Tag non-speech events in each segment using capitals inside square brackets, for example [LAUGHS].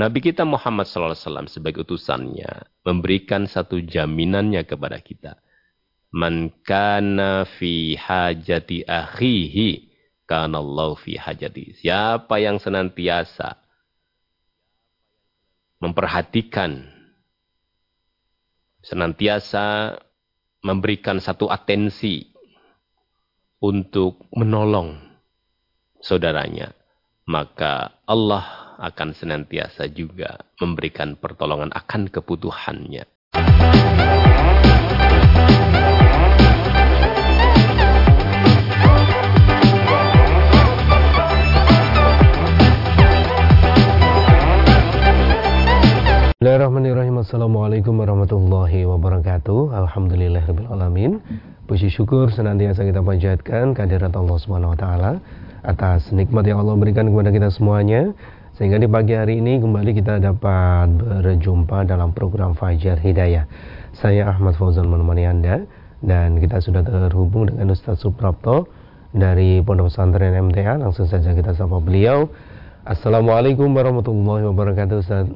Nabi kita Muhammad SAW sebagai utusannya memberikan satu jaminannya kepada kita. Man kana fi hajati akhihi kana Allah fi hajati. Siapa yang senantiasa memperhatikan senantiasa memberikan satu atensi untuk menolong saudaranya, maka Allah akan senantiasa juga memberikan pertolongan akan kebutuhannya. Bismillahirrahmanirrahim. Assalamualaikum warahmatullahi wabarakatuh. Alhamdulillahirrahmanirrahim. Puji syukur senantiasa kita panjatkan kehadirat Allah Subhanahu wa taala atas nikmat yang Allah berikan kepada kita semuanya. Sehingga di pagi hari ini kembali kita dapat berjumpa dalam program Fajar Hidayah. Saya Ahmad Fauzan menemani Anda dan kita sudah terhubung dengan Ustaz Suprapto dari Pondok Pesantren MTA. Langsung saja kita sapa beliau. Assalamualaikum warahmatullahi wabarakatuh Ustaz.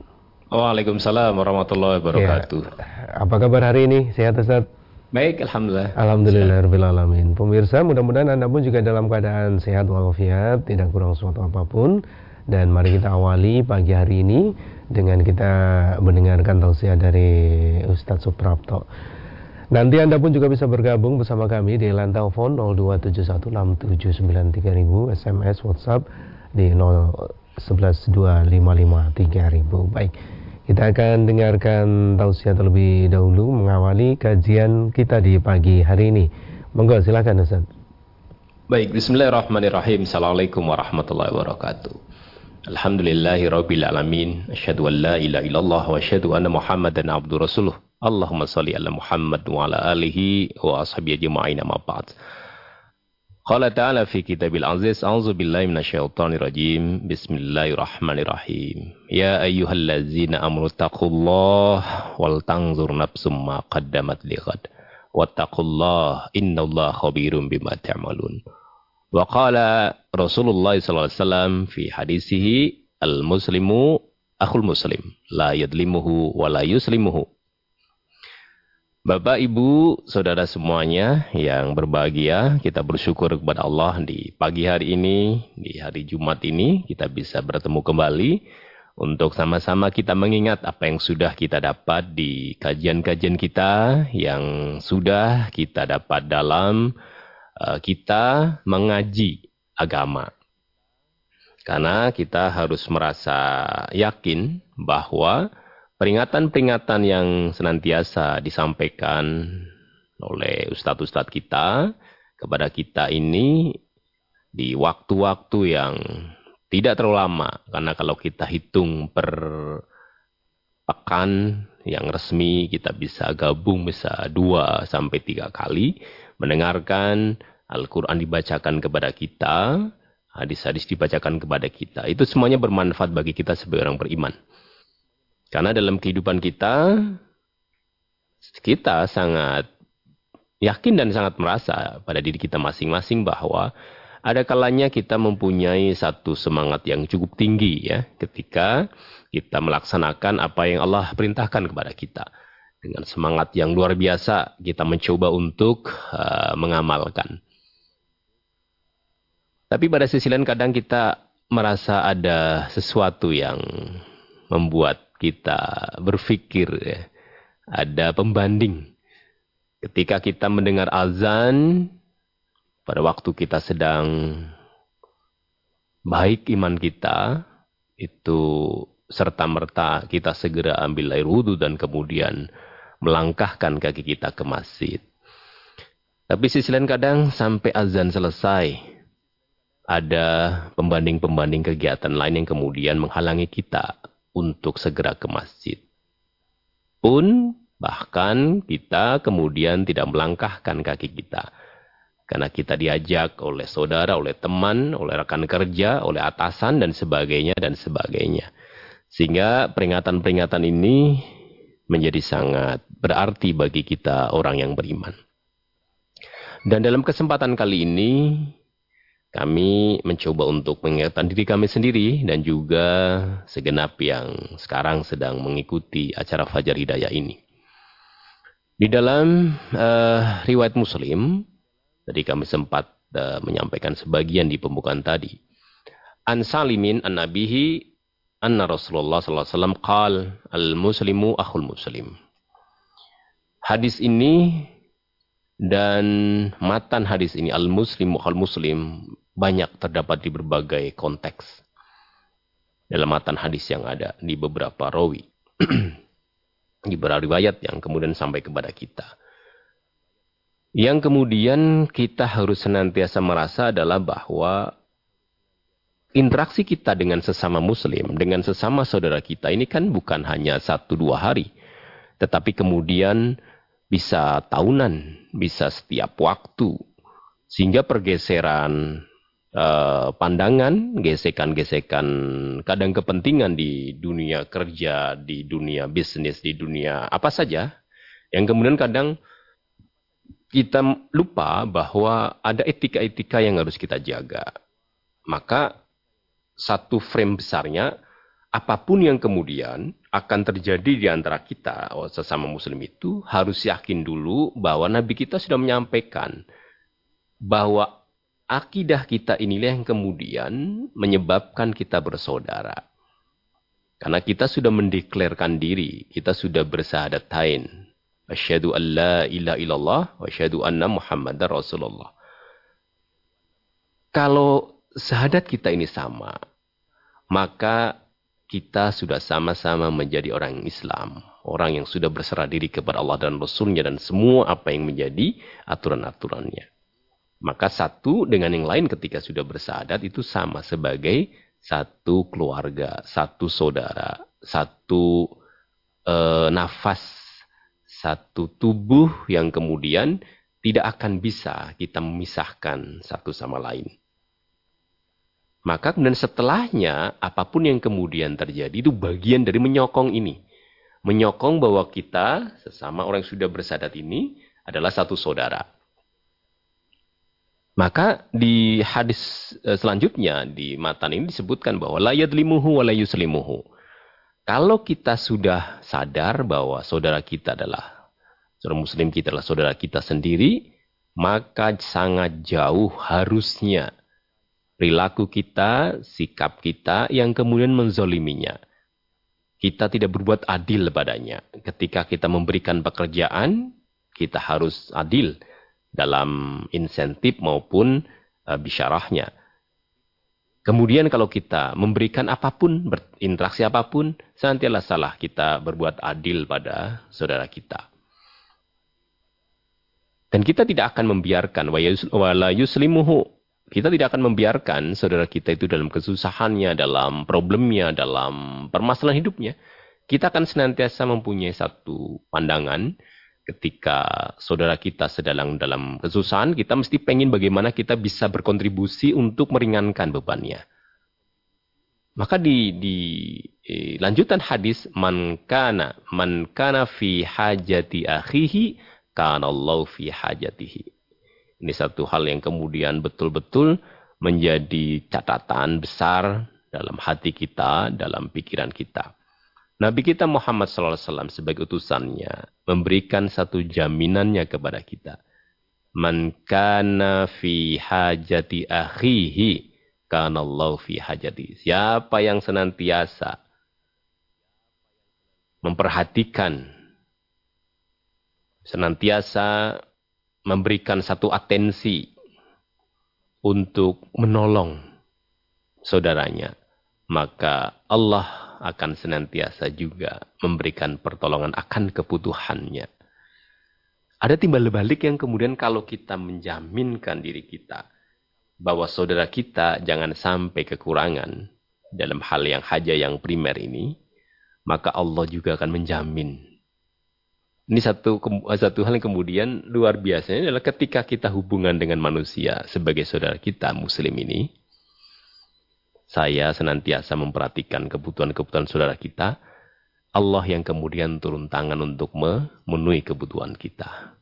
Waalaikumsalam warahmatullahi wabarakatuh. Ya. Apa kabar hari ini? Sehat Ustaz? Baik, Alhamdulillah. Alhamdulillah, Alamin. Pemirsa, mudah-mudahan Anda pun juga dalam keadaan sehat walafiat, tidak kurang suatu apa pun. Dan mari kita awali pagi hari ini dengan kita mendengarkan tausiah dari Ustadz Suprapto. Nanti Anda pun juga bisa bergabung bersama kami di line telepon 02716793000, SMS, WhatsApp di 0112553000. Baik. Kita akan dengarkan tausiah terlebih dahulu mengawali kajian kita di pagi hari ini. Monggo silakan Ustaz. Baik, bismillahirrahmanirrahim. Assalamualaikum warahmatullahi wabarakatuh. Alhamdulillahi rabbil alamin. Asyhadu an la ilaha illallah wa asyhadu anna Muhammadan abdu rasuluh. Allahumma salli ala Muhammad wa ala alihi wa ashabihi ajma'in ma ba'd. Qala ta'ala fi kitabil aziz a'udzu billahi minasyaitonir rajim bismillahirrahmanirrahim ya ayyuhallazina amanu taqullaha wal tanzur nafsum ma qaddamat lighad wattaqullaha innallaha khabirum bima ta'malun wa qala Rasulullah wasallam fi hadisihi al muslimu akhul muslim la yadlimuhu wa la yuslimuhu. Bapak, Ibu, Saudara semuanya yang berbahagia, kita bersyukur kepada Allah di pagi hari ini, di hari Jumat ini, kita bisa bertemu kembali untuk sama-sama kita mengingat apa yang sudah kita dapat di kajian-kajian kita, yang sudah kita dapat dalam kita mengaji agama. Karena kita harus merasa yakin bahwa peringatan-peringatan yang senantiasa disampaikan oleh ustadz-ustadz kita kepada kita ini di waktu-waktu yang tidak terlalu lama. Karena kalau kita hitung per pekan yang resmi kita bisa gabung bisa dua sampai tiga kali mendengarkan Al-Quran dibacakan kepada kita, hadis-hadis dibacakan kepada kita. Itu semuanya bermanfaat bagi kita sebagai orang beriman. Karena dalam kehidupan kita, kita sangat yakin dan sangat merasa pada diri kita masing-masing bahwa ada kalanya kita mempunyai satu semangat yang cukup tinggi ya ketika kita melaksanakan apa yang Allah perintahkan kepada kita. Dengan semangat yang luar biasa kita mencoba untuk uh, mengamalkan. Tapi pada sisi lain kadang kita merasa ada sesuatu yang membuat kita berpikir ya, ada pembanding. Ketika kita mendengar azan, pada waktu kita sedang baik iman kita, itu serta-merta kita segera ambil air wudhu dan kemudian melangkahkan kaki kita ke masjid. Tapi sisi lain kadang sampai azan selesai, ada pembanding-pembanding kegiatan lain yang kemudian menghalangi kita untuk segera ke masjid. Pun bahkan kita kemudian tidak melangkahkan kaki kita. Karena kita diajak oleh saudara, oleh teman, oleh rekan kerja, oleh atasan, dan sebagainya, dan sebagainya. Sehingga peringatan-peringatan ini menjadi sangat berarti bagi kita orang yang beriman. Dan dalam kesempatan kali ini, kami mencoba untuk mengingatkan diri kami sendiri dan juga segenap yang sekarang sedang mengikuti acara Fajar Hidayah ini. Di dalam uh, riwayat Muslim, tadi kami sempat uh, menyampaikan sebagian di pembukaan tadi. An Salimin an Nabihi anna Rasulullah sallallahu alaihi wasallam qal al-muslimu akhul muslim. Hadis ini dan matan hadis ini al-muslimu akhul muslim banyak terdapat di berbagai konteks dalam matan hadis yang ada di beberapa rawi [CLEARS THROAT] di beberapa riwayat yang kemudian sampai kepada kita. Yang kemudian kita harus senantiasa merasa adalah bahwa interaksi kita dengan sesama muslim, dengan sesama saudara kita ini kan bukan hanya satu dua hari. Tetapi kemudian bisa tahunan, bisa setiap waktu. Sehingga pergeseran uh, pandangan, gesekan-gesekan, kadang kepentingan di dunia kerja, di dunia bisnis, di dunia apa saja, yang kemudian kadang kita lupa bahwa ada etika-etika yang harus kita jaga. Maka satu frame besarnya, apa pun yang kemudian akan terjadi di antara kita, oh, sesama muslim itu, harus yakin dulu bahwa Nabi kita sudah menyampaikan bahwa akidah kita inilah yang kemudian menyebabkan kita bersaudara. Karena kita sudah mendeklarkan diri, kita sudah bersahadatain. Asyhadu an la ilaha illallah wa asyhadu anna Muhammadar Rasulullah. Kalau syahadat kita ini sama, maka kita sudah sama-sama menjadi orang Islam. Orang yang sudah berserah diri kepada Allah dan Rasulnya dan semua apa yang menjadi aturan-aturannya. Maka satu dengan yang lain ketika sudah bersahadat itu sama sebagai satu keluarga, satu saudara, satu e, nafas, satu tubuh yang kemudian tidak akan bisa kita memisahkan satu sama lain. Maka kemudian setelahnya apa pun yang kemudian terjadi itu bagian dari menyokong ini. Menyokong bahwa kita sesama orang yang sudah bersadat ini adalah satu saudara. Maka di hadis e, selanjutnya di matan ini disebutkan bahwa la yadlimuhu wa yuslimuhu. Kalau kita sudah sadar bahwa saudara kita adalah saudara muslim kita adalah saudara kita sendiri, maka sangat jauh harusnya perilaku kita, sikap kita yang kemudian menzoliminya. Kita tidak berbuat adil padanya. Ketika kita memberikan pekerjaan, kita harus adil dalam insentif maupun uh, bisyarahnya. Kemudian kalau kita memberikan apa pun, berinteraksi apa pun, senantiasa salah kita berbuat adil pada saudara kita. Dan kita tidak akan membiarkan wala yuslimuhu. Kita tidak akan membiarkan saudara kita itu dalam kesusahannya, dalam problemnya, dalam permasalahan hidupnya. Kita akan senantiasa mempunyai satu pandangan ketika saudara kita sedang dalam kesusahan, kita mesti pengen bagaimana kita bisa berkontribusi untuk meringankan bebannya. Maka di, di eh, lanjutan hadis man kana man kana fi hajati akhihi kana Allah fi hajatihi. Ini satu hal yang kemudian betul-betul menjadi catatan besar dalam hati kita, dalam pikiran kita. Nabi kita Muhammad SAW sebagai utusannya memberikan satu jaminannya kepada kita. Man kana fi hajati akhihi kana Allah fi hajati. Siapa yang senantiasa memperhatikan senantiasa memberikan satu atensi untuk menolong saudaranya, maka Allah akan senantiasa juga memberikan pertolongan akan kebutuhannya. Ada timbal balik yang kemudian kalau kita menjaminkan diri kita bahwa saudara kita jangan sampai kekurangan dalam hal yang haja yang primer ini, maka Allah juga akan menjamin. Ini satu satu hal yang kemudian luar biasa adalah ketika kita hubungan dengan manusia sebagai saudara kita muslim ini, saya senantiasa memperhatikan kebutuhan-kebutuhan saudara kita. Allah yang kemudian turun tangan untuk memenuhi kebutuhan kita.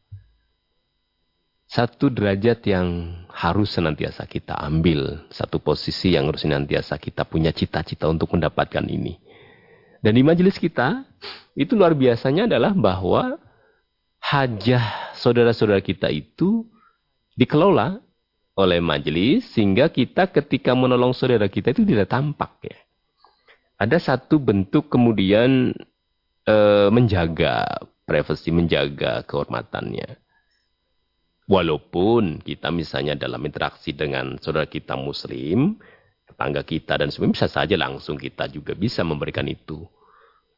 satu derajat yang harus senantiasa kita ambil, satu posisi yang harus senantiasa kita punya cita-cita untuk mendapatkan ini. Dan di majelis kita, itu luar biasanya adalah bahwa hajah saudara-saudara kita itu dikelola oleh majelis sehingga kita ketika menolong saudara kita itu tidak tampak ya. Ada satu bentuk kemudian e, menjaga privasi, menjaga kehormatannya. Walaupun kita misalnya dalam interaksi dengan saudara kita muslim, tetangga kita dan sebagainya bisa saja langsung kita juga bisa memberikan itu.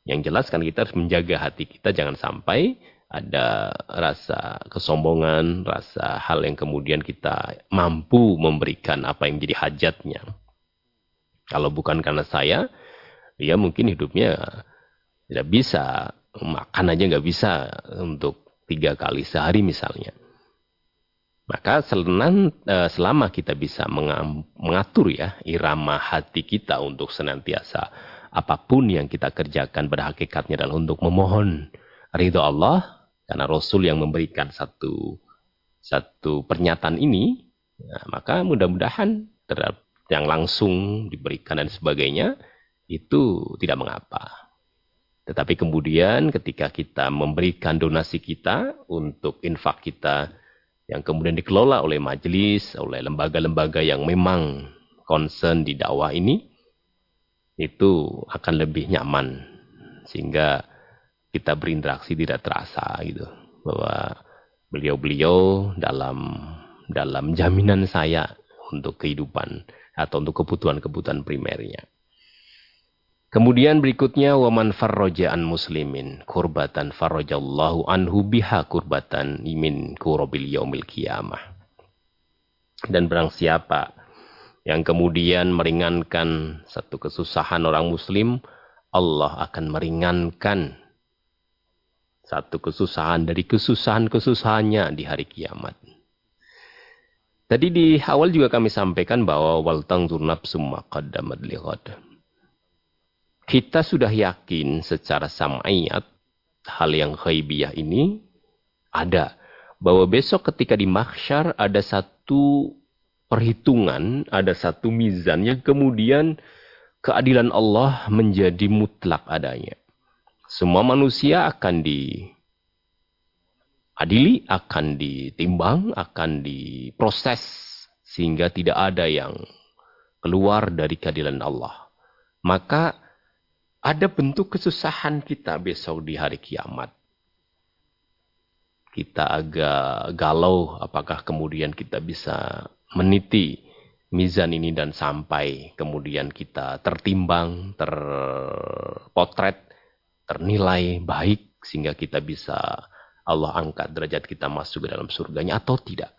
Yang jelas kan kita harus menjaga hati kita jangan sampai ada rasa kesombongan, rasa hal yang kemudian kita mampu memberikan apa yang jadi hajatnya. Kalau bukan karena saya, dia mungkin hidupnya tidak bisa makan aja nggak bisa untuk tiga kali sehari misalnya. Maka selenan, eh, selama kita bisa mengatur ya irama hati kita untuk senantiasa apa pun yang kita kerjakan pada hakikatnya adalah untuk memohon ridho Allah karena Rasul yang memberikan satu satu pernyataan ini nah, maka mudah-mudahan terhadap yang langsung diberikan dan sebagainya itu tidak mengapa. Tetapi kemudian ketika kita memberikan donasi kita untuk infak kita yang kemudian dikelola oleh majelis, oleh lembaga-lembaga yang memang concern di dakwah ini, itu akan lebih nyaman. Sehingga kita berinteraksi tidak terasa gitu. Bahwa beliau-beliau dalam dalam jaminan saya untuk kehidupan atau untuk kebutuhan-kebutuhan primernya. Kemudian berikutnya waman farroja an muslimin kurbatan farrojallahu anhu biha kurbatan imin kurobil yaumil kiamah. Dan barang siapa yang kemudian meringankan satu kesusahan orang muslim, Allah akan meringankan satu kesusahan dari kesusahan-kesusahannya di hari kiamat. Tadi di awal juga kami sampaikan bahwa wal tangzur nafsum qaddamat kita sudah yakin secara sam'iyat hal yang khaibiyah ini ada. Bahwa besok ketika di mahsyar ada satu perhitungan, ada satu mizan yang kemudian keadilan Allah menjadi mutlak adanya. Semua manusia akan diadili, akan ditimbang, akan diproses sehingga tidak ada yang keluar dari keadilan Allah. Maka ada bentuk kesusahan kita besok di hari kiamat. Kita agak galau apakah kemudian kita bisa meniti mizan ini dan sampai kemudian kita tertimbang, terpotret, ternilai baik sehingga kita bisa Allah angkat derajat kita masuk ke dalam surganya atau tidak.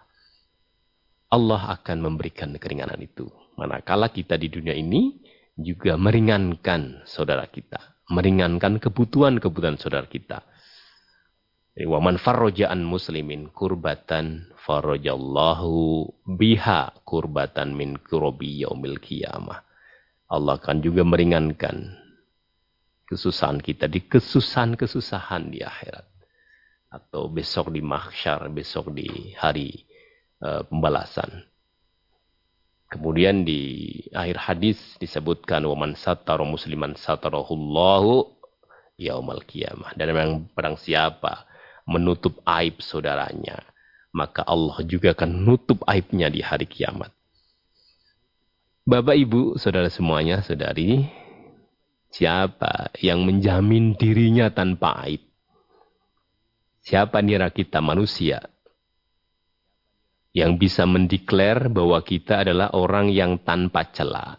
Allah akan memberikan keringanan itu. Manakala kita di dunia ini juga meringankan saudara kita, meringankan kebutuhan-kebutuhan saudara kita. Waman farrojaan muslimin kurbatan farrojallahu biha kurbatan min kurobi yaumil qiyamah. Allah akan juga meringankan kesusahan kita di kesusahan-kesusahan di akhirat. Atau besok di mahsyar, besok di hari uh, pembalasan. Kemudian di akhir hadis disebutkan waman satara musliman satarahullahu yaumal qiyamah. Dan memang perang siapa menutup aib saudaranya, maka Allah juga akan menutup aibnya di hari kiamat. Bapak Ibu, saudara semuanya, saudari, siapa yang menjamin dirinya tanpa aib? Siapa nira kita manusia yang bisa mendeklar bahwa kita adalah orang yang tanpa celah,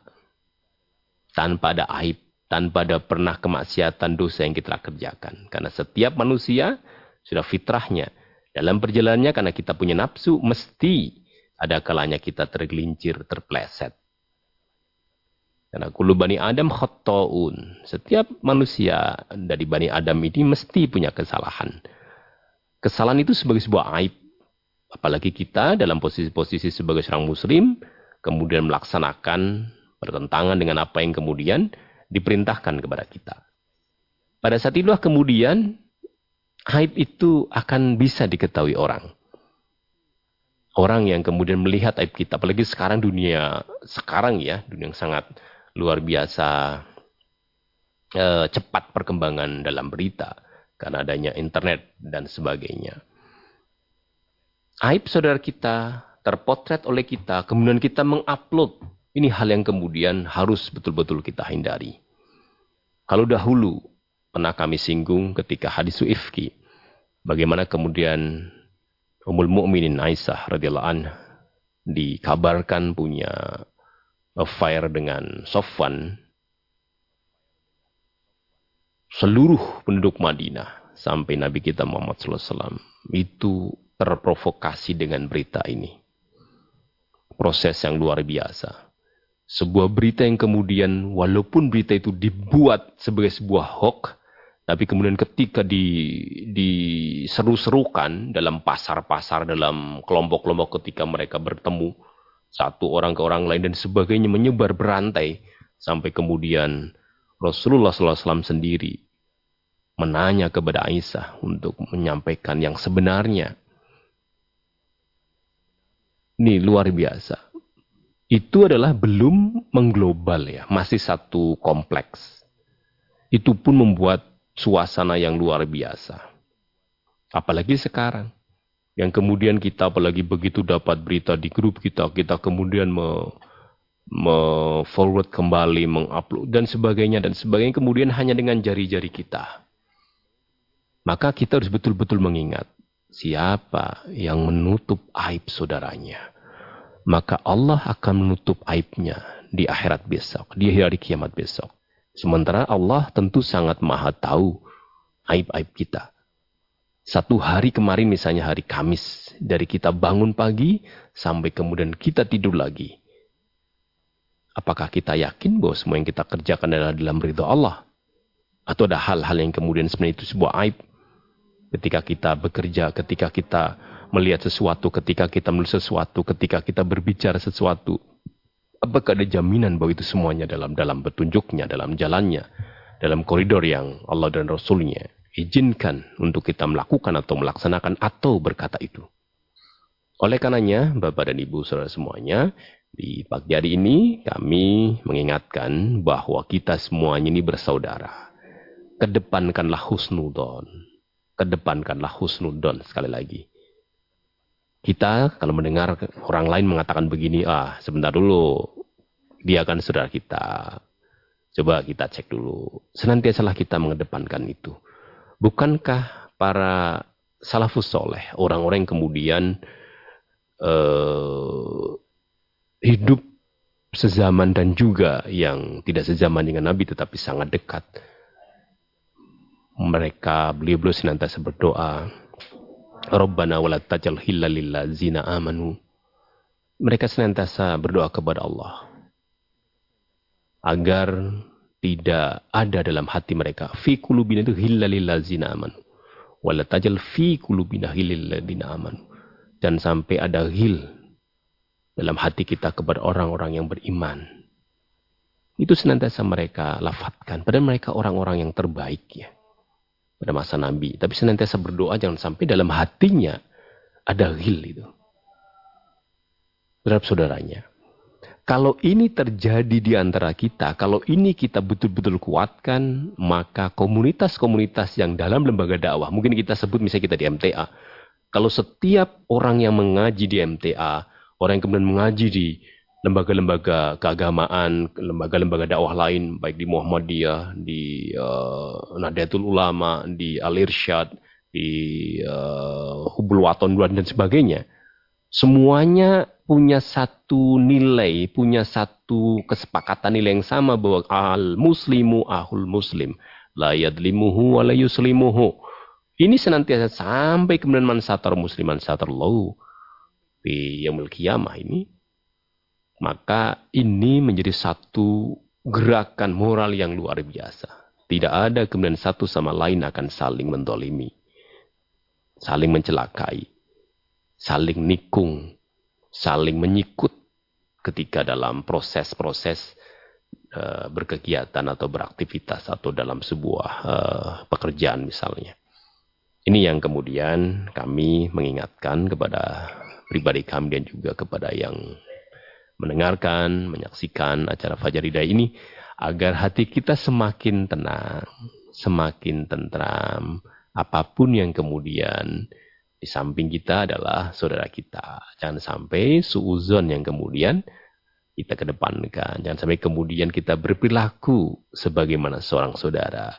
tanpa ada aib, tanpa ada pernah kemaksiatan dosa yang kita kerjakan. Karena setiap manusia sudah fitrahnya dalam perjalanannya karena kita punya nafsu mesti ada kalanya kita tergelincir, terpleset. Karena kulu bani Adam khotoun. Setiap manusia dari bani Adam ini mesti punya kesalahan. Kesalahan itu sebagai sebuah aib Apalagi kita dalam posisi-posisi sebagai seorang muslim, kemudian melaksanakan bertentangan dengan apa yang kemudian diperintahkan kepada kita. Pada saat itulah kemudian aib itu akan bisa diketahui orang. orang yang kemudian melihat aib kita. Apalagi sekarang dunia sekarang ya, dunia yang sangat luar biasa eh, cepat perkembangan dalam berita karena adanya internet dan sebagainya. Aib saudara kita terpotret oleh kita, kemudian kita mengupload. Ini hal yang kemudian harus betul-betul kita hindari. Kalau dahulu pernah kami singgung ketika hadis Ifki, bagaimana kemudian Ummul Mukminin Aisyah radhiyallahu anha dikabarkan punya affair dengan Sofwan seluruh penduduk Madinah sampai Nabi kita Muhammad SAW itu terprovokasi dengan berita ini. Proses yang luar biasa. Sebuah berita yang kemudian walaupun berita itu dibuat sebagai sebuah hoax, tapi kemudian ketika di diseru-serukan dalam pasar-pasar, dalam kelompok-kelompok ketika mereka bertemu satu orang ke orang lain dan sebagainya menyebar berantai sampai kemudian Rasulullah SAW sendiri menanya kepada Aisyah untuk menyampaikan yang sebenarnya. Ini luar biasa. Itu adalah belum mengglobal ya, masih satu kompleks. Itu pun membuat suasana yang luar biasa. Apalagi sekarang. Yang kemudian kita apalagi begitu dapat berita di grup kita, kita kemudian me, me forward kembali, mengupload dan sebagainya dan sebagainya kemudian hanya dengan jari-jari kita. Maka kita harus betul-betul mengingat siapa yang menutup aib saudaranya. Maka Allah akan menutup aibnya di akhirat besok, di hari kiamat besok. Sementara Allah tentu sangat maha tahu aib-aib kita. Satu hari kemarin misalnya hari Kamis, dari kita bangun pagi sampai kemudian kita tidur lagi. Apakah kita yakin bahwa semua yang kita kerjakan adalah dalam ridho Allah? Atau ada hal-hal yang kemudian sebenarnya itu sebuah aib? Ketika kita bekerja, ketika kita melihat sesuatu, ketika kita menulis sesuatu, ketika kita berbicara sesuatu, Apakah ada jaminan bahwa itu semuanya dalam dalam petunjuknya, dalam jalannya, dalam koridor yang Allah dan Rasulnya izinkan untuk kita melakukan atau melaksanakan atau berkata itu. Oleh karenanya, Bapak dan Ibu saudara semuanya, di pagi hari ini kami mengingatkan bahwa kita semuanya ini bersaudara. Kedepankanlah husnudon. Kedepankanlah husnudon sekali lagi. Kita kalau mendengar orang lain mengatakan begini, ah sebentar dulu, dia akan saudara kita. Coba kita cek dulu. Senantiasalah kita mengedepankan itu. Bukankah para salafus soleh, orang-orang yang kemudian uh, hidup sezaman dan juga yang tidak sezaman dengan Nabi tetapi sangat dekat. Mereka beliau-beliau senantiasa berdoa, Rabbana wala tajal hilla zina amanu. Mereka senantiasa berdoa kepada Allah. Agar tidak ada dalam hati mereka. Fi kulubina itu hilla zina amanu. Wala tajal fi kulubina hillalladzina amanu. Dan sampai ada hil dalam hati kita kepada orang-orang yang beriman. Itu senantiasa mereka lafatkan. Padahal mereka orang-orang yang terbaik ya pada masa Nabi. Tapi senantiasa berdoa jangan sampai dalam hatinya ada hil itu. Terhadap saudaranya. Kalau ini terjadi di antara kita, kalau ini kita betul-betul kuatkan, maka komunitas-komunitas yang dalam lembaga dakwah, mungkin kita sebut misalnya kita di MTA. Kalau setiap orang yang mengaji di MTA, orang yang kemudian mengaji di lembaga-lembaga keagamaan, lembaga-lembaga dakwah lain, baik di Muhammadiyah, di uh, Nahdlatul Ulama, di Al-Irsyad, di uh, Hubul Waton dan sebagainya. Semuanya punya satu nilai, punya satu kesepakatan nilai yang sama bahwa al-muslimu ahul muslim. La yadlimuhu wa la yuslimuhu. Ini senantiasa sampai kemudian man satar musliman satar lahu. Di yaumul kiamah ini maka ini menjadi satu gerakan moral yang luar biasa. Tidak ada kemudian satu sama lain akan saling mendolimi. Saling mencelakai. Saling nikung. Saling menyikut ketika dalam proses-proses uh, berkegiatan atau beraktivitas atau dalam sebuah uh, pekerjaan misalnya. Ini yang kemudian kami mengingatkan kepada pribadi kami dan juga kepada yang mendengarkan, menyaksikan acara Fajar Hidayah ini agar hati kita semakin tenang, semakin tentram. Apa pun yang kemudian di samping kita adalah saudara kita. Jangan sampai suuzon yang kemudian kita kedepankan. Jangan sampai kemudian kita berperilaku sebagaimana seorang saudara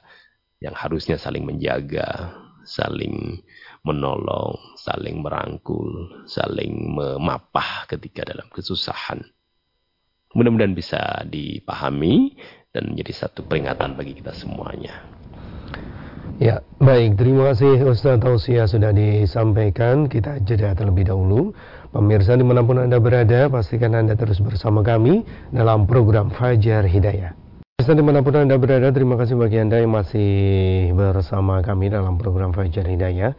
yang harusnya saling menjaga, saling menolong, saling merangkul, saling memapah ketika dalam kesusahan. Mudah-mudahan bisa dipahami dan menjadi satu peringatan bagi kita semuanya. Ya, baik. Terima kasih Ustaz Tausia sudah disampaikan. Kita jeda terlebih dahulu. Pemirsa di mana pun Anda berada, pastikan Anda terus bersama kami dalam program Fajar Hidayah. Pemirsa di mana pun Anda berada, terima kasih bagi Anda yang masih bersama kami dalam program Fajar Hidayah.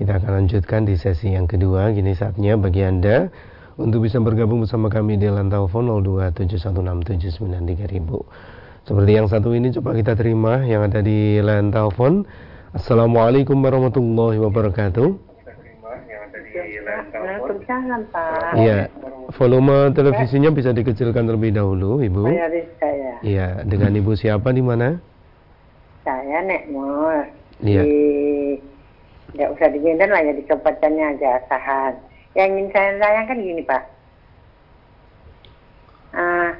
Kita akan lanjutkan di sesi yang kedua. Gini saatnya bagi Anda untuk bisa bergabung bersama kami di lantai telepon 02716793.000. Seperti yang satu ini coba kita terima yang ada di line telepon. Assalamualaikum warahmatullahi wabarakatuh. Waalaikumsalam Pak. Iya, volume televisinya bisa dikecilkan terlebih dahulu, Ibu. Saya ya. Iya, dengan Ibu siapa di mana? Saya Nek Mul. Iya. Di nggak usah di Medan lah ya di kabupatennya aja Asahan. Yang ingin saya tanyakan gini Pak. Ah,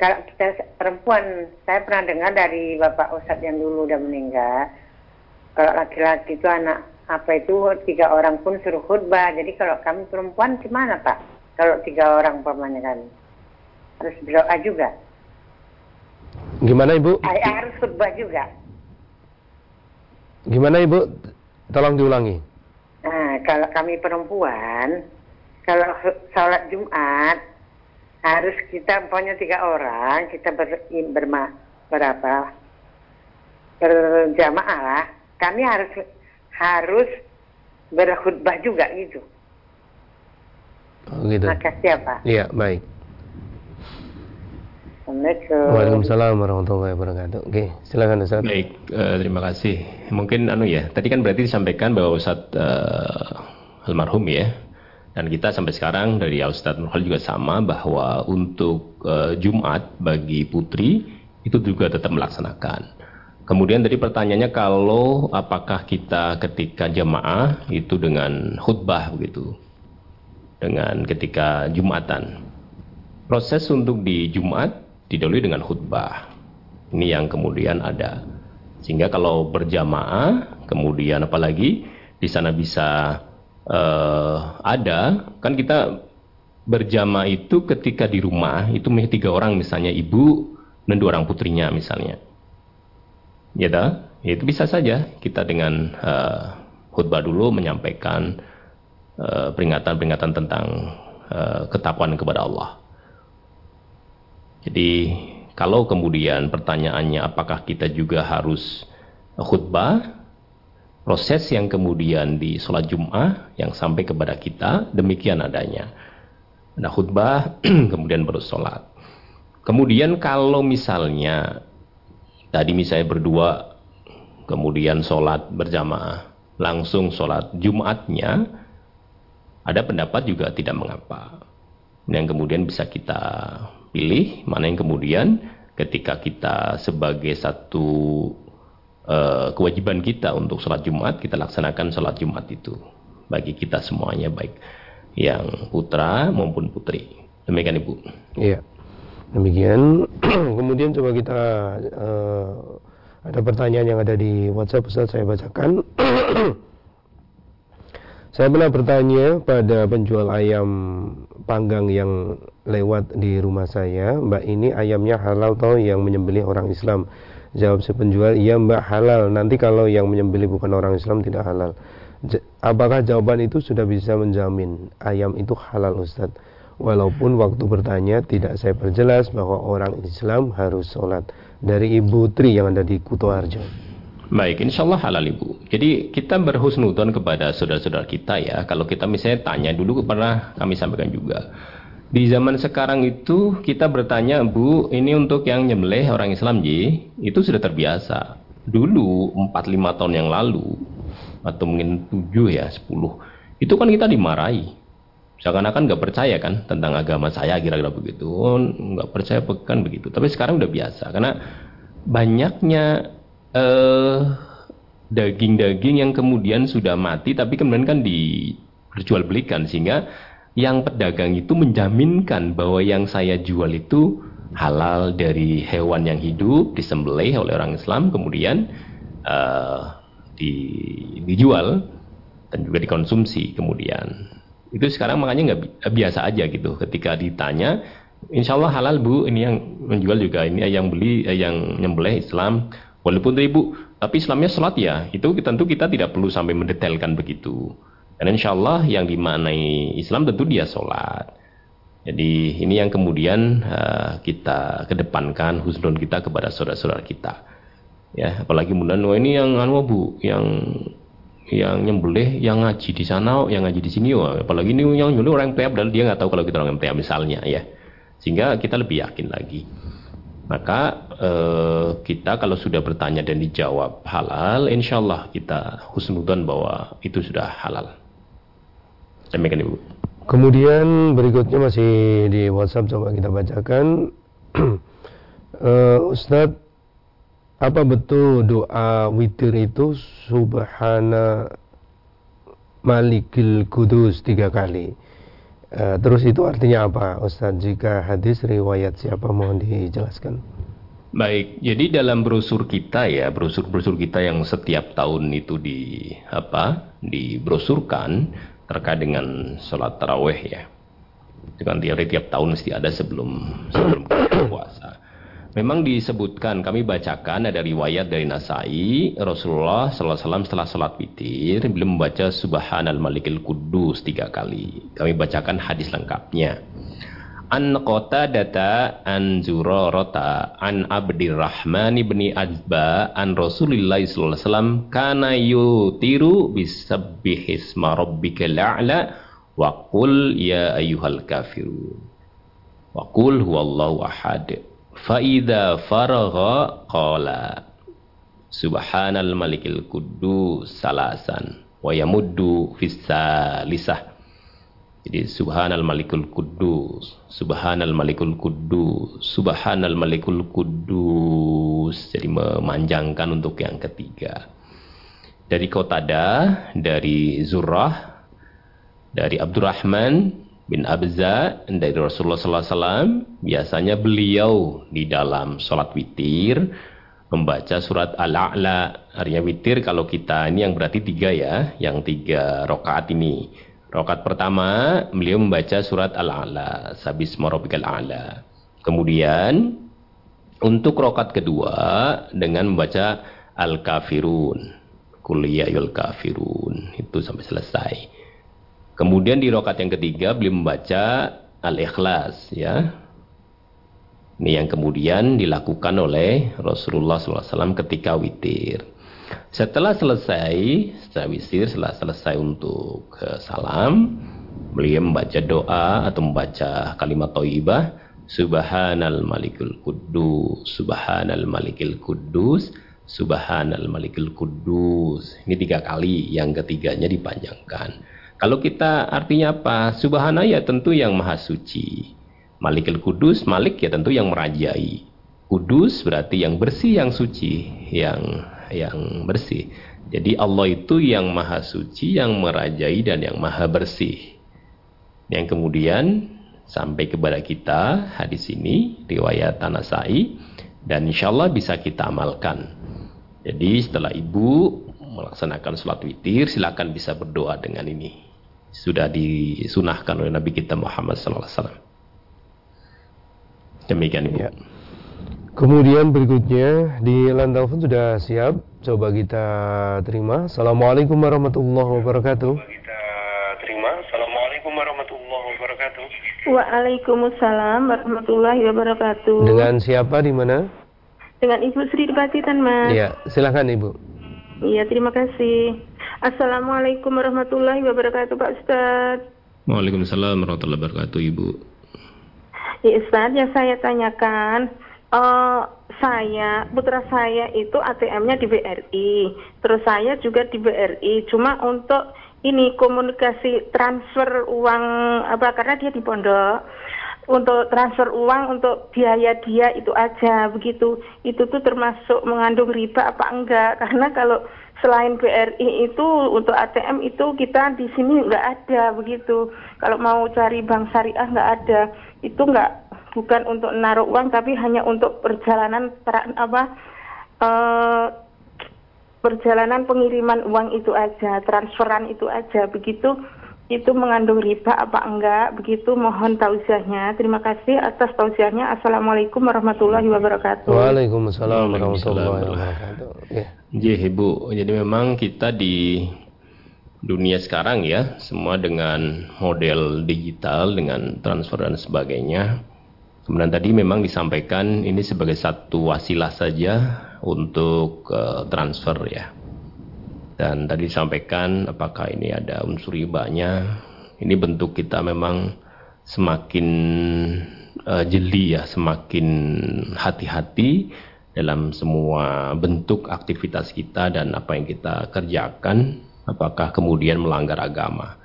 kalau kita perempuan, saya pernah dengar dari Bapak Ustadz yang dulu udah meninggal, kalau laki-laki itu anak apa itu tiga orang pun suruh khutbah. Jadi kalau kami perempuan gimana Pak? Kalau tiga orang umpamanya kan harus berdoa juga. Gimana Ibu? Ay, harus khutbah juga. Gimana Ibu? Tolong diulangi. Nah, kalau kami perempuan, kalau sholat Jumat harus kita punya tiga orang, kita ber, berma, berapa berjamaah lah. Kami harus harus berkhutbah juga gitu. Oh, gitu. Makasih ya Pak. Iya, baik. Assalamualaikum. Waalaikumsalam warahmatullahi wabarakatuh. Oke, silakan Ustaz. Baik, eh, terima kasih. Mungkin anu ya, tadi kan berarti disampaikan bahwa Ustadz eh, almarhum ya, dan kita sampai sekarang dari Ustadz Nurhal juga sama bahwa untuk eh, Jumat bagi putri itu juga tetap melaksanakan. Kemudian tadi pertanyaannya kalau apakah kita ketika jamaah itu dengan khutbah begitu, dengan ketika Jumatan. Proses untuk di Jumat didahului dengan khutbah. Ini yang kemudian ada. Sehingga kalau berjamaah, kemudian apalagi di sana bisa uh, ada, kan kita berjamaah itu ketika di rumah itu tiga orang misalnya ibu dan dua orang putrinya misalnya. Ya dah, ya itu bisa saja kita dengan uh, khutbah dulu menyampaikan peringatan-peringatan uh, tentang uh, ketakwaan kepada Allah. Jadi kalau kemudian pertanyaannya apakah kita juga harus khutbah, proses yang kemudian di sholat Jum'ah yang sampai kepada kita demikian adanya. Ada khutbah, [CLEARS THROAT] kemudian baru sholat. Kemudian kalau misalnya tadi misalnya berdua, kemudian sholat berjamaah, langsung sholat Jumatnya, ada pendapat juga tidak mengapa. Yang kemudian bisa kita pilih mana yang kemudian ketika kita sebagai satu uh, kewajiban kita untuk sholat Jumat kita laksanakan sholat Jumat itu bagi kita semuanya baik yang putra maupun putri demikian ibu. Iya demikian [CLEARS THROAT] kemudian coba kita uh, ada pertanyaan yang ada di WhatsApp Ustaz saya bacakan. [CLEARS THROAT] Saya pernah bertanya pada penjual ayam panggang yang lewat di rumah saya, Mbak ini ayamnya halal atau yang menyembelih orang Islam? Jawab si penjual, iya Mbak halal. Nanti kalau yang menyembelih bukan orang Islam tidak halal. Apakah jawaban itu sudah bisa menjamin ayam itu halal Ustadz? Walaupun waktu bertanya tidak saya perjelas bahwa orang Islam harus sholat. Dari Ibu Tri yang ada di Kuto Arjo. Baik, insya Allah halal ibu. Jadi kita berhusnudon kepada saudara-saudara kita ya. Kalau kita misalnya tanya dulu pernah kami sampaikan juga. Di zaman sekarang itu kita bertanya, Bu, ini untuk yang nyembelih orang Islam Ji, itu sudah terbiasa. Dulu 4-5 tahun yang lalu, atau mungkin 7 ya, 10, itu kan kita dimarahi. Seakan-akan nggak percaya kan tentang agama saya kira-kira begitu. Nggak percaya kan begitu. Tapi sekarang udah biasa karena banyaknya eh, daging-daging yang kemudian sudah mati tapi kemudian kan diperjualbelikan sehingga yang pedagang itu menjaminkan bahwa yang saya jual itu halal dari hewan yang hidup disembelih oleh orang Islam kemudian uh, di, dijual dan juga dikonsumsi kemudian. Itu sekarang makanya nggak biasa aja gitu. Ketika ditanya Insya Allah halal bu ini yang menjual juga ini yang beli eh, yang nyembelih Islam. Walaupun ibu tapi Islamnya sholat ya. Itu tentu kita tidak perlu sampai mendetailkan begitu dan insya Allah yang dimaknai Islam tentu dia sholat. Jadi ini yang kemudian uh, kita kedepankan husnul kita kepada saudara-saudara kita. Ya apalagi kemudian oh ini yang anu bu yang yang nyembelih yang ngaji di sana yang ngaji di sini wah. apalagi ini yang nyembelih orang MTA padahal dia nggak tahu kalau kita orang MTA misalnya ya. Sehingga kita lebih yakin lagi. Maka eh, kita kalau sudah bertanya dan dijawab halal insya Allah kita husnudan bahwa itu sudah halal demikian ibu. Kemudian berikutnya masih di WhatsApp coba kita bacakan. Uh, [CLEARS THROAT] Ustadz apa betul doa witir itu? Subhana malikil kudus tiga kali. Uh, terus itu artinya apa Ustaz jika hadis riwayat siapa? Mohon dijelaskan. Baik, jadi dalam brosur kita ya, brosur-brosur kita yang setiap tahun itu di apa, dibrosurkan terkait dengan sholat taraweh ya. Itu kan tiap, tiap tahun mesti ada sebelum sebelum puasa. Memang disebutkan, kami bacakan ada riwayat dari Nasai, Rasulullah SAW setelah salat witir, beliau membaca Subhanal Malikil Kudus tiga kali. Kami bacakan hadis lengkapnya. An data an Zurarata an Abdirrahman ibni Azba an Rasulullah sallallahu alaihi wasallam kana yutiru bisabbihisma rabbikal a'la wa qul ya ayyuhal kafirun. Wa qul huwallahu ahad. Fa'idha faragha qala Subhanal malikil kudus salasan wa yamuddu fis salisah jadi subhanal malikul kudus subhanal malikul kudus subhanal malikul kudus jadi memanjangkan untuk yang ketiga. Dari Kotada dari Zurrah dari Abdurrahman bin Abza dari Rasulullah SAW biasanya beliau di dalam sholat witir membaca surat Al-A'la. Artinya witir kalau kita ini yang berarti tiga ya yang tiga rokaat ini rokaat pertama beliau membaca surat Al-A'la sabis marobikal A'la kemudian untuk rokaat kedua dengan membaca Al-Kafirun kuliyayul kafirun itu sampai selesai Kemudian di rokat yang ketiga beliau membaca Al-Ikhlas ya. Ini yang kemudian dilakukan oleh Rasulullah SAW ketika witir. Setelah selesai, setelah witir, setelah selesai untuk uh, salam, beliau membaca doa atau membaca kalimat toibah, Subhanal Malikul Kudus, Subhanal Malikul Kudus, Subhanal Malikul Kudus. Ini tiga kali, yang ketiganya dipanjangkan. Kalau kita artinya apa? Subhana ya tentu yang maha suci. Malikil Kudus, Malik ya tentu yang merajai. Kudus berarti yang bersih, yang suci, yang yang bersih. Jadi Allah itu yang maha suci, yang merajai dan yang maha bersih. Yang kemudian sampai kepada kita hadis ini riwayat Tanasai dan insya Allah bisa kita amalkan. Jadi setelah ibu melaksanakan sholat witir silakan bisa berdoa dengan ini sudah disunahkan oleh Nabi kita Muhammad SAW. Demikian Ibu. Ya. Kemudian berikutnya di line telepon sudah siap. Coba kita terima. Assalamualaikum warahmatullahi wabarakatuh. Coba kita terima. Assalamualaikum warahmatullahi wabarakatuh. Waalaikumsalam warahmatullahi wabarakatuh. Dengan siapa di mana? Dengan Ibu Sri di Pacitan, Mas. Iya, silakan Ibu. Iya, terima kasih. Assalamualaikum warahmatullahi wabarakatuh Pak Ustadz. Waalaikumsalam warahmatullahi wabarakatuh Ibu. Ya Ustadz, yang saya tanyakan, saya, putra saya itu ATM-nya di BRI. Terus saya juga di BRI. Cuma untuk ini komunikasi transfer uang apa karena dia di pondok. Untuk transfer uang untuk biaya dia itu aja begitu. Itu tuh termasuk mengandung riba apa enggak? [LAUGHS] Karena kalau selain BRI itu untuk ATM itu kita di sini nggak ada begitu. Kalau mau cari bank syariah nggak ada. Itu nggak bukan untuk naruh uang tapi hanya untuk perjalanan apa uh, perjalanan pengiriman uang itu aja, transferan itu aja, begitu itu mengandung riba apa enggak? Begitu mohon tausiahnya. Terima kasih atas tausiahnya. Assalamualaikum warahmatullahi wabarakatuh. Waalaikumsalam warahmatullahi wabarakatuh. Ya. Jadi Ibu, jadi memang kita di dunia sekarang ya, semua dengan model digital, dengan transfer dan sebagainya. Kemudian tadi memang disampaikan ini sebagai satu wasilah saja untuk uh, transfer ya. Dan tadi disampaikan apakah ini ada unsur ribanya. Ini bentuk kita memang semakin uh, jeli ya, semakin hati-hati dalam semua bentuk aktivitas kita dan apa yang kita kerjakan. Apakah kemudian melanggar agama.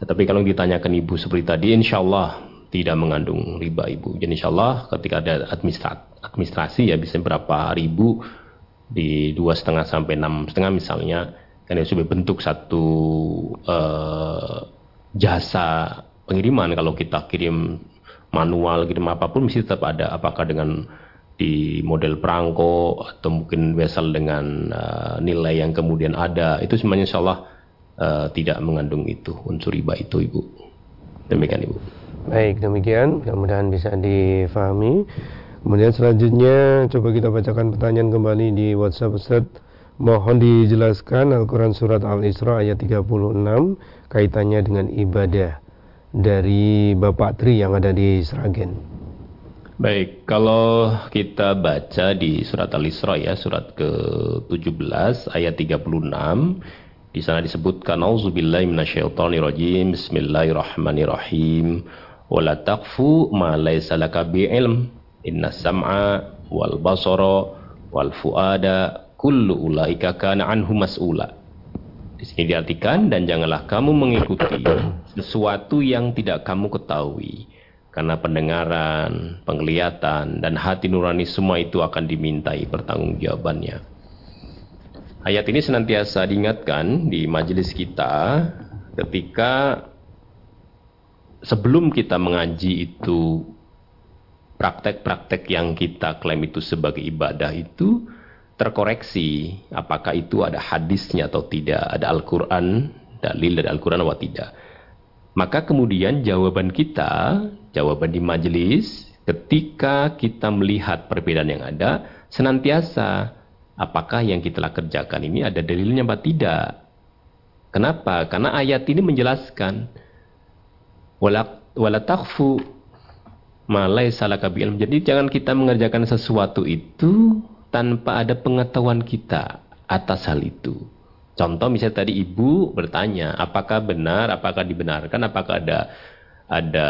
Tetapi kalau ditanyakan ibu seperti tadi, insya Allah tidak mengandung riba ibu. Jadi insya Allah ketika ada administrasi, ya bisa berapa ribu di dua setengah sampai enam setengah misalnya kan itu sudah bentuk satu uh, jasa pengiriman. Kalau kita kirim manual kirim apa pun mesti tetap ada. Apakah dengan di model perangko atau mungkin vessel dengan uh, nilai yang kemudian ada itu semuanya insya Allah uh, tidak mengandung itu unsur riba itu ibu. Demikian ibu baik demikian mudah-mudahan bisa difahami Kemudian selanjutnya coba kita bacakan pertanyaan kembali di WhatsApp Ustaz. Mohon dijelaskan Al-Quran Surat Al-Isra ayat 36 kaitannya dengan ibadah dari Bapak Tri yang ada di Sragen. Baik, kalau kita baca di surat Al-Isra ya, surat ke-17 ayat 36, di sana disebutkan auzubillahi minasyaitonirrajim, bismillahirrahmanirrahim, wala taqfu ma laysa laka bi'ilm Inna sam'a wal basara wal fuada kullu ulaika kana anhu mas'ula. Di sini diartikan dan janganlah kamu mengikuti sesuatu yang tidak kamu ketahui. Karena pendengaran, penglihatan, dan hati nurani semua itu akan dimintai pertanggungjawabannya. Ayat ini senantiasa diingatkan di majelis kita ketika sebelum kita mengaji itu praktek-praktek yang kita klaim itu sebagai ibadah itu terkoreksi apakah itu ada hadisnya atau tidak, ada Al-Quran, dalil dari Al-Quran atau tidak. Maka kemudian jawaban kita, jawaban di majelis, ketika kita melihat perbedaan yang ada, senantiasa apakah yang kita kerjakan ini ada dalilnya atau tidak. Kenapa? Karena ayat ini menjelaskan wala takfu malai salah ilm. Jadi jangan kita mengerjakan sesuatu itu tanpa ada pengetahuan kita atas hal itu. Contoh misalnya tadi ibu bertanya, apakah benar, apakah dibenarkan, apakah ada ada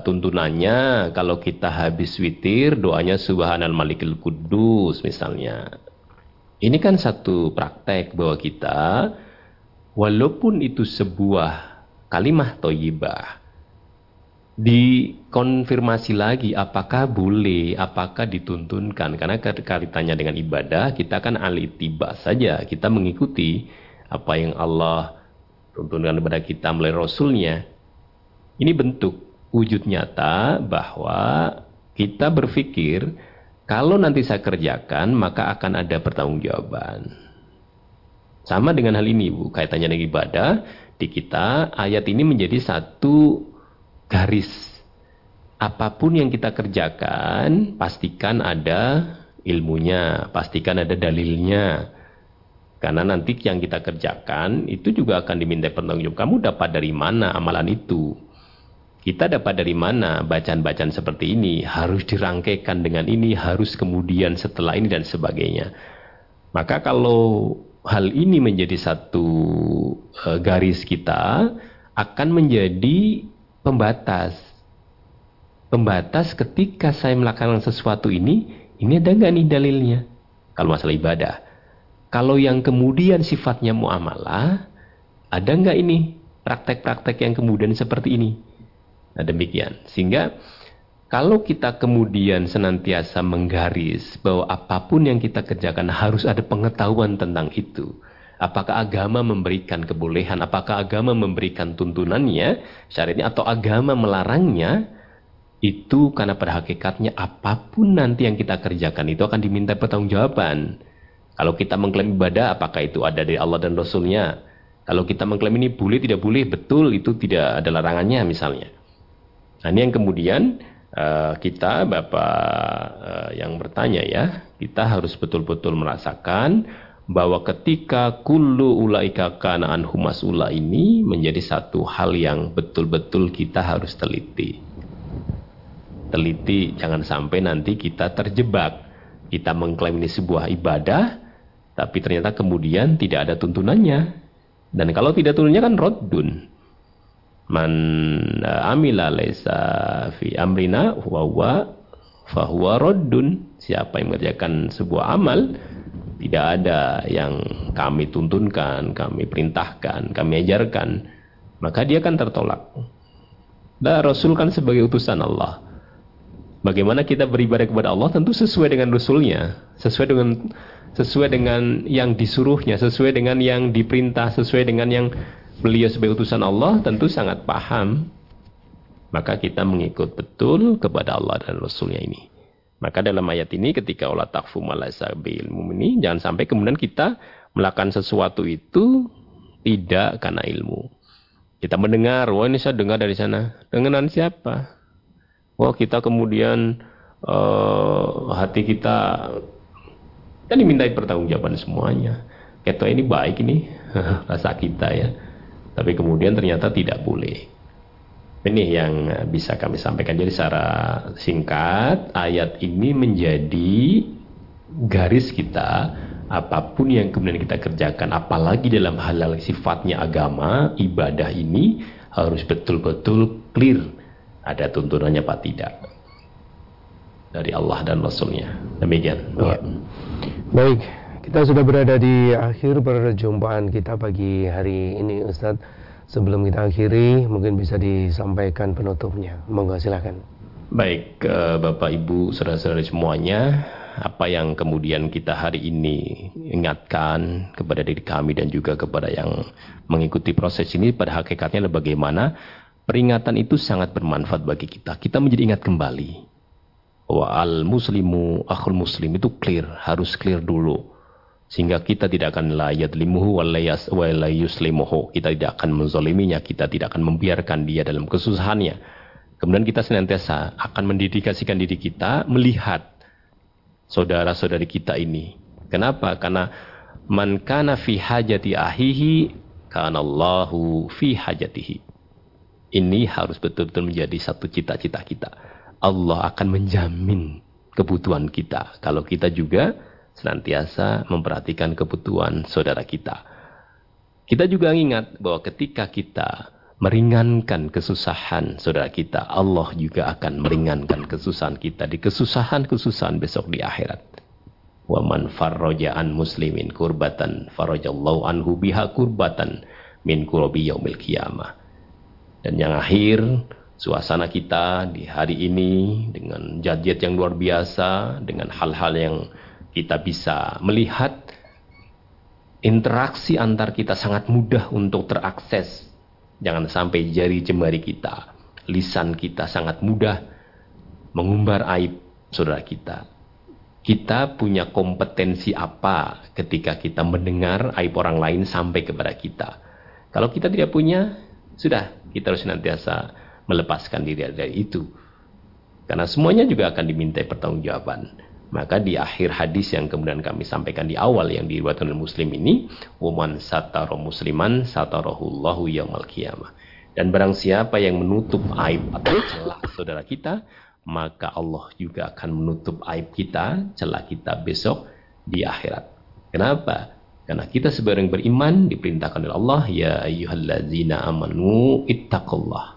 tuntunannya kalau kita habis witir doanya subhanal malikil kudus misalnya. Ini kan satu praktek bahwa kita walaupun itu sebuah kalimah toyibah dikonfirmasi lagi apakah boleh, apakah dituntunkan. Karena kaitannya dengan ibadah, kita kan alih tiba saja. Kita mengikuti apa yang Allah tuntunkan kepada kita melalui Rasulnya. Ini bentuk wujud nyata bahwa kita berpikir kalau nanti saya kerjakan maka akan ada pertanggungjawaban. Sama dengan hal ini Bu, kaitannya dengan ibadah, di kita ayat ini menjadi satu garis. Apa pun yang kita kerjakan, pastikan ada ilmunya, pastikan ada dalilnya. Karena nanti yang kita kerjakan itu juga akan diminta pertanggungjawab. Kamu dapat dari mana amalan itu? Kita dapat dari mana bacaan-bacaan seperti ini? Harus dirangkaikan dengan ini, harus kemudian setelah ini dan sebagainya. Maka kalau hal ini menjadi satu uh, garis kita, akan menjadi pembatas. Pembatas ketika saya melakukan sesuatu ini, ini ada nggak nih dalilnya? Kalau masalah ibadah. Kalau yang kemudian sifatnya muamalah, Ada nggak ini praktek-praktek yang kemudian seperti ini? Nah demikian. Sehingga kalau kita kemudian senantiasa menggaris bahwa apa pun yang kita kerjakan harus ada pengetahuan tentang itu. Apakah agama memberikan kebolehan, apakah agama memberikan tuntunannya, syariatnya, atau agama melarangnya, itu karena pada hakikatnya apa pun nanti yang kita kerjakan itu akan diminta pertanggungjawaban. Kalau kita mengklaim ibadah, apakah itu ada dari Allah dan Rasulnya? Kalau kita mengklaim ini boleh, tidak boleh, betul, itu tidak ada larangannya misalnya. Nah ini yang kemudian uh, kita Bapak uh, yang bertanya ya, kita harus betul-betul merasakan bahwa ketika kullu ulaika kana anhu mas'ula ini menjadi satu hal yang betul-betul kita harus teliti. Teliti jangan sampai nanti kita terjebak. Kita mengklaim ini sebuah ibadah tapi ternyata kemudian tidak ada tuntunannya. Dan kalau tidak tuntunannya kan roddun. Man uh, amila laisa fi amrina huwa fahuwa roddun. Siapa yang mengerjakan sebuah amal tidak ada yang kami tuntunkan, kami perintahkan, kami ajarkan, maka dia akan tertolak. Dan Rasul kan sebagai utusan Allah. Bagaimana kita beribadah kepada Allah tentu sesuai dengan Rasulnya, sesuai dengan sesuai dengan yang disuruhnya, sesuai dengan yang diperintah, sesuai dengan yang beliau sebagai utusan Allah tentu sangat paham. Maka kita mengikut betul kepada Allah dan Rasulnya ini. Maka dalam ayat ini ketika Allah takfu ilmu ini jangan sampai kemudian kita melakukan sesuatu itu tidak karena ilmu. Kita mendengar, wah ini saya dengar dari sana. Dengaran siapa? Wah kita kemudian uh, hati kita kan dimintai pertanggungjawaban semuanya. Ketua ini baik ini [LAUGHS] rasa kita ya. Tapi kemudian ternyata tidak boleh. Ini yang bisa kami sampaikan. Jadi secara singkat, ayat ini menjadi garis kita apa pun yang kemudian kita kerjakan, apalagi dalam hal-hal sifatnya agama, ibadah ini harus betul-betul clear. Ada tuntunannya apa tidak dari Allah dan Rasulnya. Demikian. Ya. Baik, kita sudah berada di akhir perjumpaan kita pagi hari ini, Ustadz. Sebelum kita akhiri, mungkin bisa disampaikan penutupnya. Monggo silakan. Baik, uh, Bapak Ibu, saudara-saudara semuanya, apa yang kemudian kita hari ini ingatkan kepada diri kami dan juga kepada yang mengikuti proses ini pada hakikatnya adalah bagaimana peringatan itu sangat bermanfaat bagi kita. Kita menjadi ingat kembali bahwa al muslimu akhul muslim itu clear, harus clear dulu sehingga kita tidak akan layat limuhu walayuslimuhu kita tidak akan menzoliminya kita tidak akan membiarkan dia dalam kesusahannya. Kemudian kita senantiasa akan mendedikasikan diri kita melihat saudara-saudari kita ini. Kenapa? Karena man kana fi hajati ahihi kana Allahu fi hajatihi. Ini harus betul-betul menjadi satu cita-cita kita. Allah akan menjamin kebutuhan kita. Kalau kita juga senantiasa memperhatikan kebutuhan saudara kita. Kita juga ingat bahwa ketika kita meringankan kesusahan saudara kita, Allah juga akan meringankan kesusahan kita di kesusahan-kesusahan besok di akhirat. Wa man muslimin kurbatan farajallahu anhu biha kurbatan min kurabi yaumil qiyamah. Dan yang akhir, suasana kita di hari ini dengan jadjat yang luar biasa, dengan hal-hal yang kita bisa melihat interaksi antar kita sangat mudah untuk terakses. Jangan sampai jari jemari kita, lisan kita sangat mudah mengumbar aib saudara kita. Kita punya kompetensi apa ketika kita mendengar aib orang lain sampai kepada kita. Kalau kita tidak punya, sudah kita harus senantiasa melepaskan diri dari itu. Karena semuanya juga akan dimintai pertanggungjawaban. Maka di akhir hadis yang kemudian kami sampaikan di awal yang diriwayatkan oleh Muslim ini, "Waman sataro musliman satarahullahu yaumal qiyamah." Dan barang siapa yang menutup aib atau celah saudara kita, maka Allah juga akan menutup aib kita, celah kita besok di akhirat. Kenapa? Karena kita sebagai yang beriman diperintahkan oleh Allah, ya ayyuhallazina amanu ittaqullah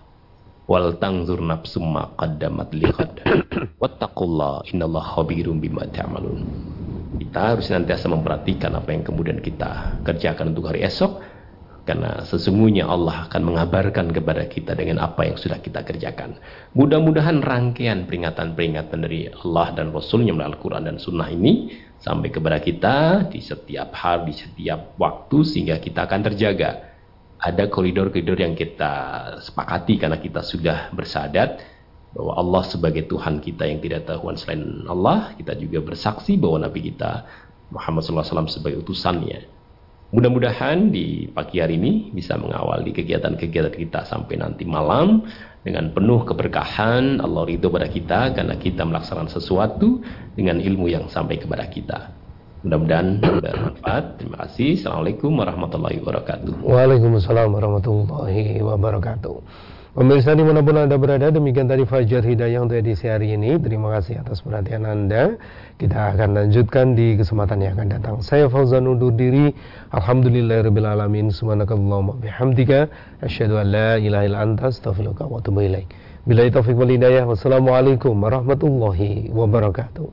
wal tangzur nafsum ma qaddamat liqad wattaqullah innallaha khabirum bima ta'malun kita harus senantiasa memperhatikan apa yang kemudian kita kerjakan untuk hari esok Karena sesungguhnya Allah akan mengabarkan kepada kita dengan apa yang sudah kita kerjakan. Mudah-mudahan rangkaian peringatan-peringatan dari Allah dan Rasulnya melalui Al-Quran dan Sunnah ini sampai kepada kita di setiap hari, di setiap waktu sehingga kita akan terjaga. Ada koridor-koridor yang kita sepakati karena kita sudah bersadat bahwa Allah sebagai Tuhan kita yang tidak Tuhan selain Allah. Kita juga bersaksi bahwa Nabi kita Muhammad SAW sebagai utusannya. Mudah-mudahan di pagi hari ini bisa mengawali kegiatan-kegiatan kita sampai nanti malam dengan penuh keberkahan Allah ridho pada kita karena kita melaksanakan sesuatu dengan ilmu yang sampai kepada kita. Mudah-mudahan bermanfaat. Terima kasih. Assalamualaikum warahmatullahi wabarakatuh. Waalaikumsalam warahmatullahi wabarakatuh. Pemirsa di mana pun Anda berada, demikian tadi Fajar Hidayah untuk edisi hari ini. Terima kasih atas perhatian Anda. Kita akan lanjutkan di kesempatan yang akan datang. Saya Fauzan undur diri. Alhamdulillahirrahmanirrahim. Subhanakallahumma bihamdika. Asyadu an la ilaha illa anta astaghfiruka wa atubu ilaik. Bila taufiq wal hidayah. Wassalamualaikum warahmatullahi wabarakatuh.